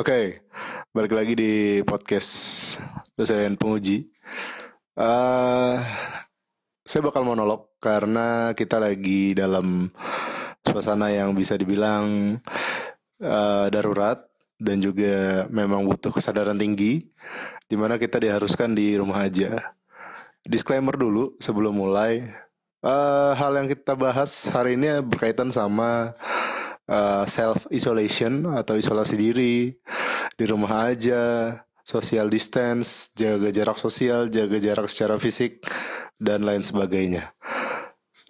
Oke, balik lagi di podcast dosen penguji. Uh, saya bakal monolog karena kita lagi dalam suasana yang bisa dibilang uh, darurat dan juga memang butuh kesadaran tinggi, di mana kita diharuskan di rumah aja. Disclaimer dulu sebelum mulai, uh, hal yang kita bahas hari ini berkaitan sama uh, self isolation atau isolasi diri di rumah aja, social distance, jaga jarak sosial, jaga jarak secara fisik dan lain sebagainya.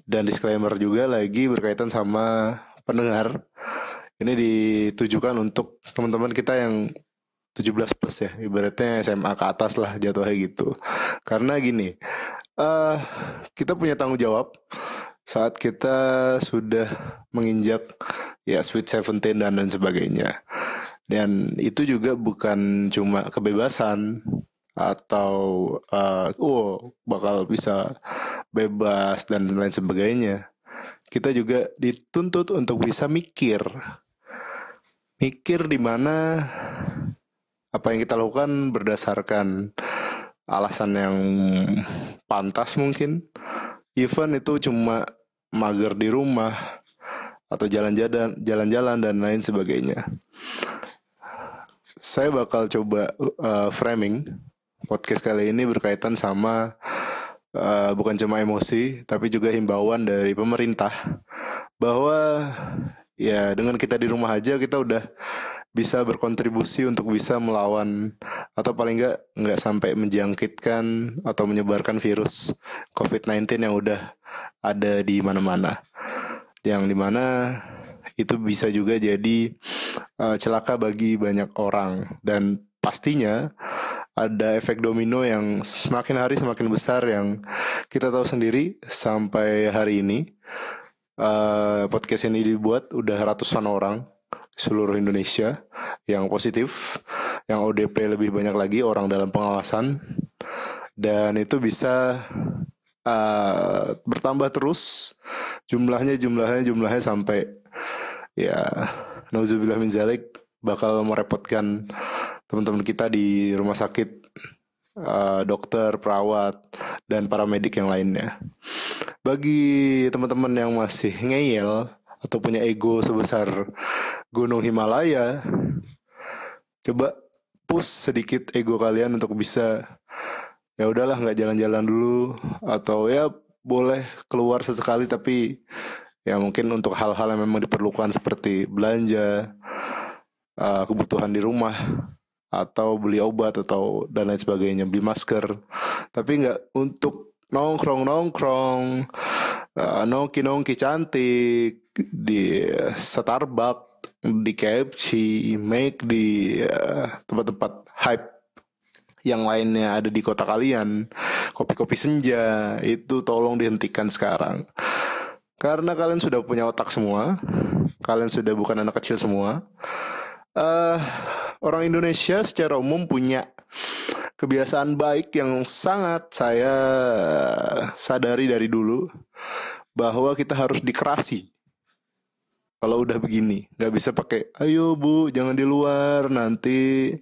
Dan disclaimer juga lagi berkaitan sama pendengar. Ini ditujukan untuk teman-teman kita yang 17 plus ya, ibaratnya SMA ke atas lah jatuhnya gitu. Karena gini, uh, kita punya tanggung jawab saat kita sudah menginjak ya Sweet Seventeen dan lain sebagainya. Dan itu juga bukan cuma kebebasan atau uh, oh bakal bisa bebas dan lain sebagainya. Kita juga dituntut untuk bisa mikir. Mikir di mana apa yang kita lakukan berdasarkan alasan yang pantas mungkin. Even itu cuma mager di rumah atau jalan-jalan jalan-jalan dan lain sebagainya. Saya bakal coba uh, framing podcast kali ini berkaitan sama uh, bukan cuma emosi tapi juga himbauan dari pemerintah bahwa ya dengan kita di rumah aja kita udah bisa berkontribusi untuk bisa melawan atau paling nggak nggak sampai menjangkitkan atau menyebarkan virus COVID-19 yang udah ada di mana-mana. Yang di mana itu bisa juga jadi uh, celaka bagi banyak orang. Dan pastinya ada efek domino yang semakin hari semakin besar yang kita tahu sendiri sampai hari ini uh, podcast ini dibuat udah ratusan orang seluruh Indonesia yang positif, yang ODP lebih banyak lagi orang dalam pengawasan dan itu bisa uh, bertambah terus jumlahnya jumlahnya jumlahnya sampai ya nauzubillah min zalik bakal merepotkan teman-teman kita di rumah sakit uh, dokter, perawat dan para medik yang lainnya. Bagi teman-teman yang masih ngeyel atau punya ego sebesar gunung Himalaya, coba push sedikit ego kalian untuk bisa ya udahlah nggak jalan-jalan dulu atau ya boleh keluar sesekali tapi ya mungkin untuk hal-hal yang memang diperlukan seperti belanja, uh, kebutuhan di rumah atau beli obat atau dan lain sebagainya, beli masker. Tapi nggak untuk nongkrong nongkrong, uh, nongki nongki cantik, di Starbucks, di KFC, make di eh, tempat-tempat uh, hype yang lainnya ada di kota kalian, kopi-kopi senja itu tolong dihentikan sekarang. Karena kalian sudah punya otak semua, kalian sudah bukan anak kecil semua. Uh, orang Indonesia secara umum punya kebiasaan baik yang sangat saya sadari dari dulu bahwa kita harus dikerasi kalau udah begini nggak bisa pakai ayo bu jangan di luar nanti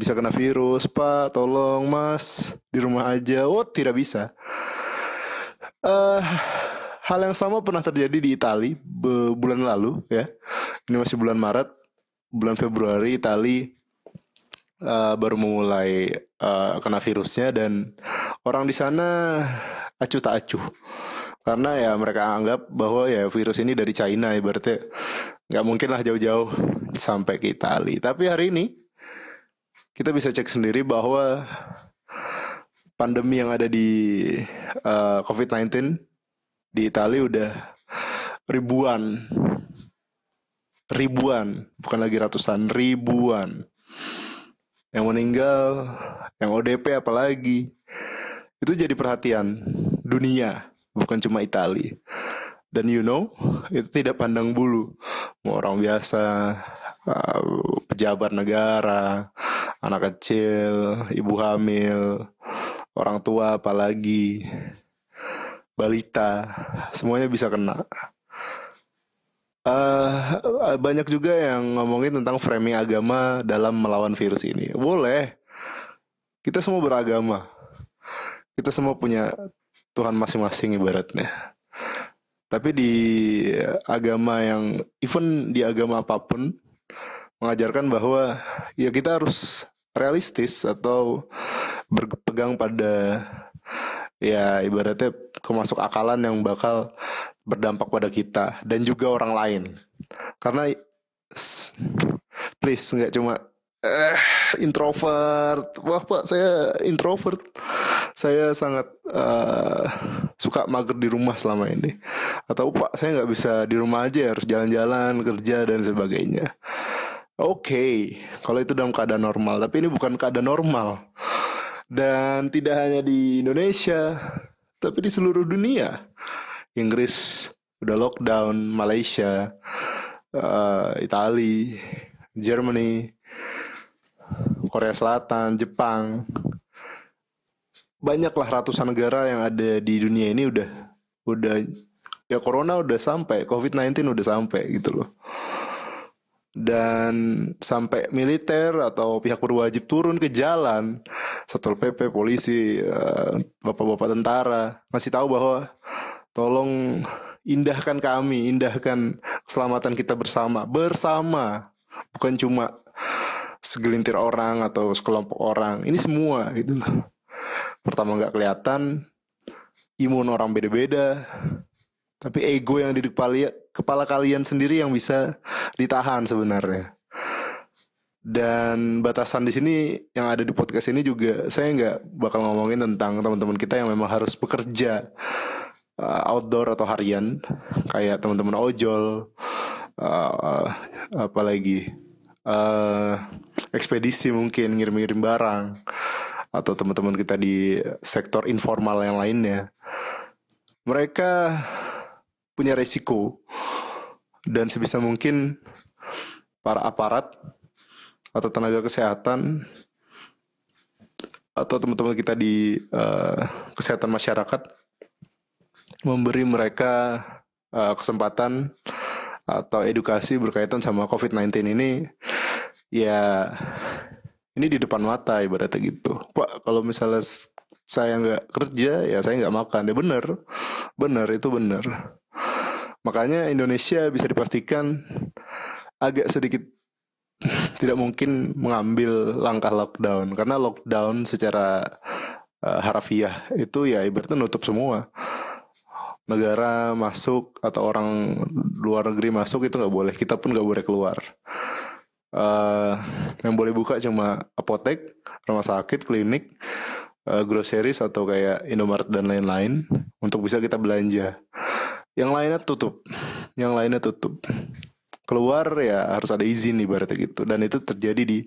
bisa kena virus pak tolong mas di rumah aja. Oh tidak bisa. Uh, hal yang sama pernah terjadi di Italia bulan lalu ya. Ini masih bulan Maret bulan Februari Italia uh, baru memulai uh, kena virusnya dan orang di sana acuh tak acuh karena ya mereka anggap bahwa ya virus ini dari China ya berarti nggak mungkin lah jauh-jauh sampai ke Italia tapi hari ini kita bisa cek sendiri bahwa pandemi yang ada di uh, eh, COVID-19 di Italia udah ribuan. Ribuan bukan lagi ratusan ribuan. Yang meninggal yang ODP apalagi. Itu jadi perhatian dunia bukan cuma Italia. Dan you know, itu tidak pandang bulu. Mau orang biasa, uh, pejabat negara, anak kecil, ibu hamil, orang tua apalagi, balita, semuanya bisa kena. uh, banyak juga yang ngomongin tentang framing agama dalam melawan virus ini. Boleh. Kita semua beragama. Kita semua punya Tuhan masing-masing ibaratnya. Tapi di agama yang even di agama apa pun mengajarkan bahwa ya kita harus realistis atau berpegang pada ya ibaratnya kemasuk akalan yang bakal berdampak pada kita dan juga orang lain. Karena please nggak cuma eh introvert. Wah pak saya introvert saya sangat uh, suka mager di rumah selama ini. Atau pak saya nggak bisa di rumah aja harus jalan-jalan kerja dan sebagainya. Oke okay, kalau itu dalam keadaan normal. Tapi ini bukan keadaan normal. Dan tidak hanya di Indonesia tapi di seluruh dunia. Inggris udah lockdown, Malaysia, uh, Itali, Germany, Korea Selatan, Jepang, banyaklah ratusan negara yang ada di dunia ini udah udah ya corona udah sampai, COVID-19 udah sampai gitu loh. Dan sampai militer atau pihak berwajib turun ke jalan, satpol pp, polisi, eh, bapak-bapak tentara masih tahu bahwa Tolong indahkan kami, indahkan keselamatan kita bersama, bersama, bukan cuma segelintir orang atau sekelompok orang. Ini semua gitu Pertama nggak kelihatan, imun orang beda-beda, tapi ego yang di kepala, kepala kalian sendiri yang bisa ditahan sebenarnya. Dan batasan di sini yang ada di podcast ini juga saya nggak bakal ngomongin tentang teman-teman kita yang memang harus bekerja uh, outdoor atau harian. Kayak teman-teman ojol uh, apa lagi uh, ekspedisi mungkin ngirim-ngirim barang atau teman-teman kita di sektor informal yang lainnya mereka punya resiko dan sebisa mungkin para aparat atau tenaga kesehatan atau teman-teman kita di uh, kesehatan masyarakat memberi mereka uh, kesempatan atau edukasi berkaitan sama COVID-19 ini ya ini di depan mata ibaratnya gitu. Pak kalau misalnya saya nggak kerja ya saya nggak makan. Ya bener bener itu bener makanya Indonesia bisa dipastikan agak sedikit tidak mungkin mengambil langkah lockdown. Karena lockdown secara uh, harafiah itu ya ibaratnya nutup semua. Negara masuk atau orang luar negeri masuk itu nggak boleh. Kita pun nggak boleh keluar uh, yang boleh buka cuma apotek rumah sakit klinik uh, groceries atau kayak Indomaret dan lain-lain untuk bisa kita belanja. Yang lainnya tutup. Yang lainnya tutup. Keluar ya harus ada izin berarti gitu. Dan itu terjadi di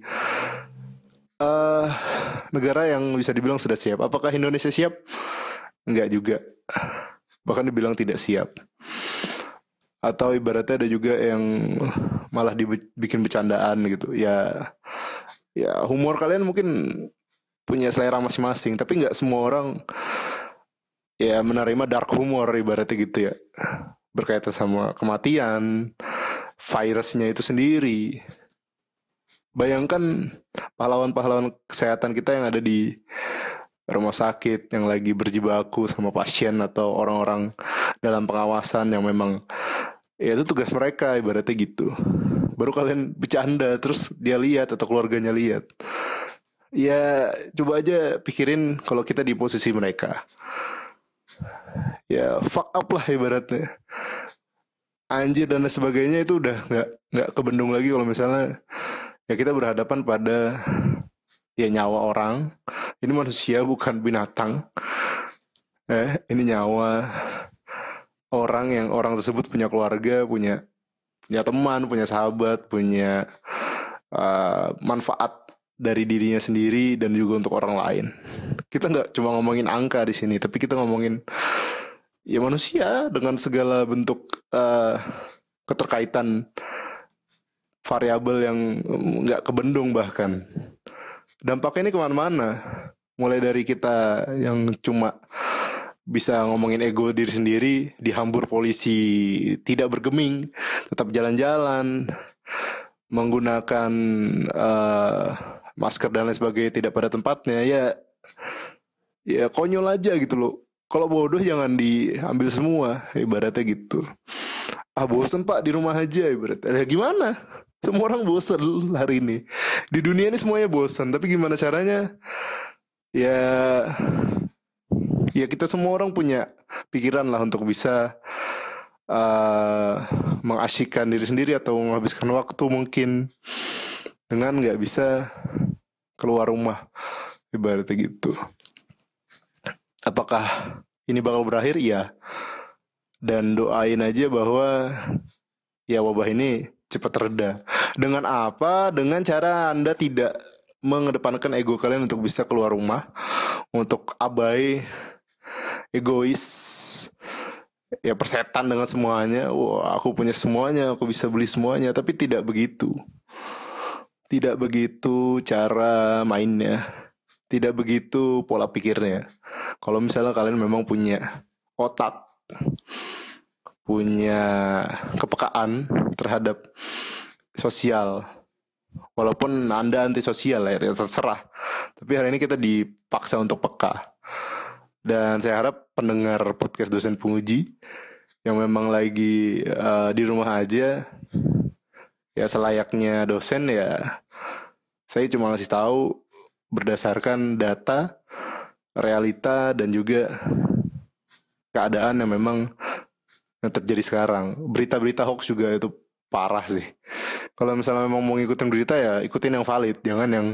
uh, negara yang bisa dibilang sudah siap. Apakah Indonesia siap? Enggak juga. Bahkan dibilang tidak siap. Atau ibaratnya ada juga yang malah dibikin bercandaan gitu. Ya ya humor kalian mungkin punya selera masing-masing tapi nggak semua orang ya menerima dark humor ibaratnya gitu ya. Berkaitan sama kematian virusnya itu sendiri. Bayangkan pahlawan-pahlawan kesehatan kita yang ada di rumah sakit yang lagi berjibaku sama pasien atau orang-orang dalam pengawasan yang memang ya itu tugas mereka ibaratnya gitu. Baru kalian bercanda terus dia lihat atau keluarganya lihat. Ya coba aja pikirin kalau kita di posisi mereka. Ya fuck up lah ibaratnya. Anjir dan sebagainya itu udah nggak nggak kebendung lagi kalau misalnya ya kita berhadapan pada ya nyawa orang. Ini manusia bukan binatang. Eh ini nyawa orang yang orang tersebut punya keluarga punya punya teman punya sahabat punya uh, manfaat dari dirinya sendiri dan juga untuk orang lain. Kita nggak cuma ngomongin angka di sini tapi kita ngomongin ya manusia dengan segala bentuk uh, keterkaitan variabel yang nggak kebendung bahkan. Dampaknya ini ke mana-mana. Mulai dari kita yang cuma bisa ngomongin ego diri sendiri dihambur polisi tidak bergeming tetap jalan-jalan menggunakan uh, masker dan lain sebagainya tidak pada tempatnya ya ya konyol aja gitu loh. Kalau bodoh jangan diambil semua ibaratnya gitu. Ah bosen pak di rumah aja ibaratnya. Ya gimana? Semua orang bosen hari ini. Di dunia ini semuanya bosen tapi gimana caranya? Ya ya kita semua orang punya pikiran lah untuk bisa uh, mengasyikkan diri sendiri atau menghabiskan waktu mungkin dengan nggak bisa keluar rumah ibaratnya gitu. Apakah ini bakal berakhir? Ya dan doain aja bahwa ya wabah ini cepat reda. Dengan apa? Dengan cara anda tidak mengedepankan ego kalian untuk bisa keluar rumah untuk abai egois. Ya persetan dengan semuanya. Wah aku punya semuanya aku bisa beli semuanya. Tapi tidak begitu. Tidak begitu cara mainnya. Tidak begitu pola pikirnya. Kalau misalnya kalian memang punya otak punya kepekaan terhadap sosial walaupun anda anti sosial ya terserah. Tapi hari ini kita dipaksa untuk peka. Dan saya harap pendengar podcast dosen penguji yang memang lagi uh, di rumah aja ya selayaknya dosen ya saya cuma ngasih tahu berdasarkan data, realita dan juga keadaan yang memang yang terjadi sekarang. Berita-berita hoax juga itu parah sih. Kalau misalnya memang mau ngikutin berita ya ikutin yang valid, jangan yang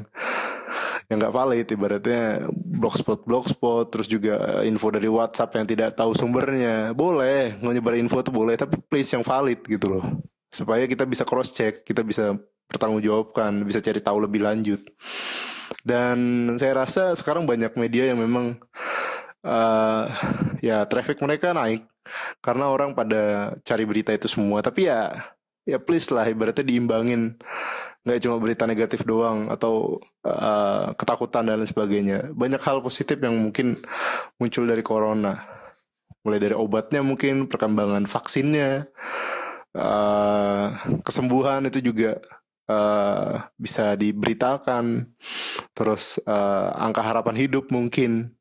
yang nggak valid ibaratnya blogspot blogspot terus juga info dari WhatsApp yang tidak tahu sumbernya. Boleh nyebar info tuh boleh tapi please yang valid gitu loh. Supaya kita bisa cross check kita bisa pertanggungjawabkan bisa cari tahu lebih lanjut. Dan saya rasa sekarang banyak media yang memang uh, ya traffic mereka naik karena orang pada cari berita itu semua. Tapi ya ya please lah ibaratnya diimbangin nggak cuma berita negatif doang atau uh, ketakutan dan lain sebagainya. Banyak hal positif yang mungkin muncul dari corona. Mulai dari obatnya mungkin perkembangan vaksinnya uh, kesembuhan itu juga uh, bisa diberitakan. Terus uh, angka harapan hidup mungkin.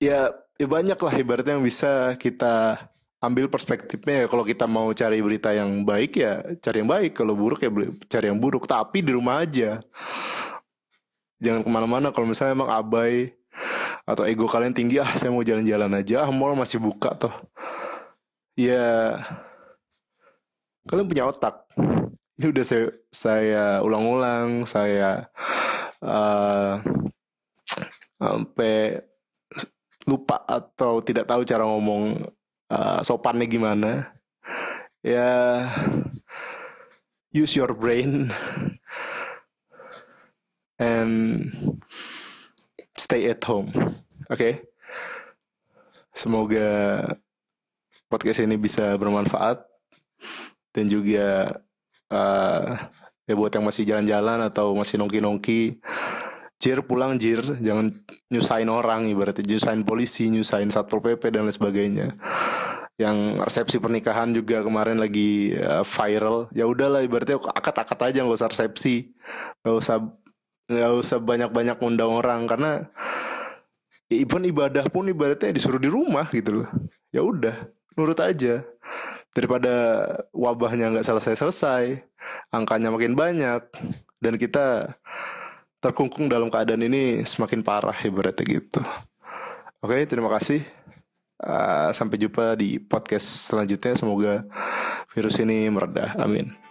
Ya ya banyak lah ibaratnya yang bisa kita ambil perspektifnya ya. Kalau kita mau cari berita yang baik ya cari yang baik. Kalau buruk ya cari yang buruk. Tapi di rumah aja. Jangan ke mana-mana. Kalau misalnya emang abai atau ego kalian tinggi ah saya mau jalan-jalan aja. Ah mall masih buka toh. Ya kalian punya otak. Ini udah saya saya ulang-ulang saya uh, sampai lupa atau tidak tahu cara ngomong uh, sopannya gimana ya use your brain and stay at home oke okay? semoga podcast ini bisa bermanfaat dan juga uh, ya buat yang masih jalan-jalan atau masih nongki-nongki Jir pulang jir. Jangan nyusahin orang ibaratnya. Nyusahin polisi nyusahin satpol pp dan lain sebagainya. Yang resepsi pernikahan juga kemarin lagi uh, viral. Ya udahlah ibaratnya akad-akad aja nggak usah resepsi. Nggak usah nggak usah banyak-banyak undang orang. Karena ya, even ibadah pun ibaratnya disuruh di rumah gitu loh. Ya udah nurut aja. Daripada wabahnya nggak selesai-selesai angkanya makin banyak dan kita terkungkung dalam keadaan ini semakin parah ibaratnya gitu. Oke, terima kasih. Uh, sampai jumpa di podcast selanjutnya. Semoga virus ini meredah. Amin.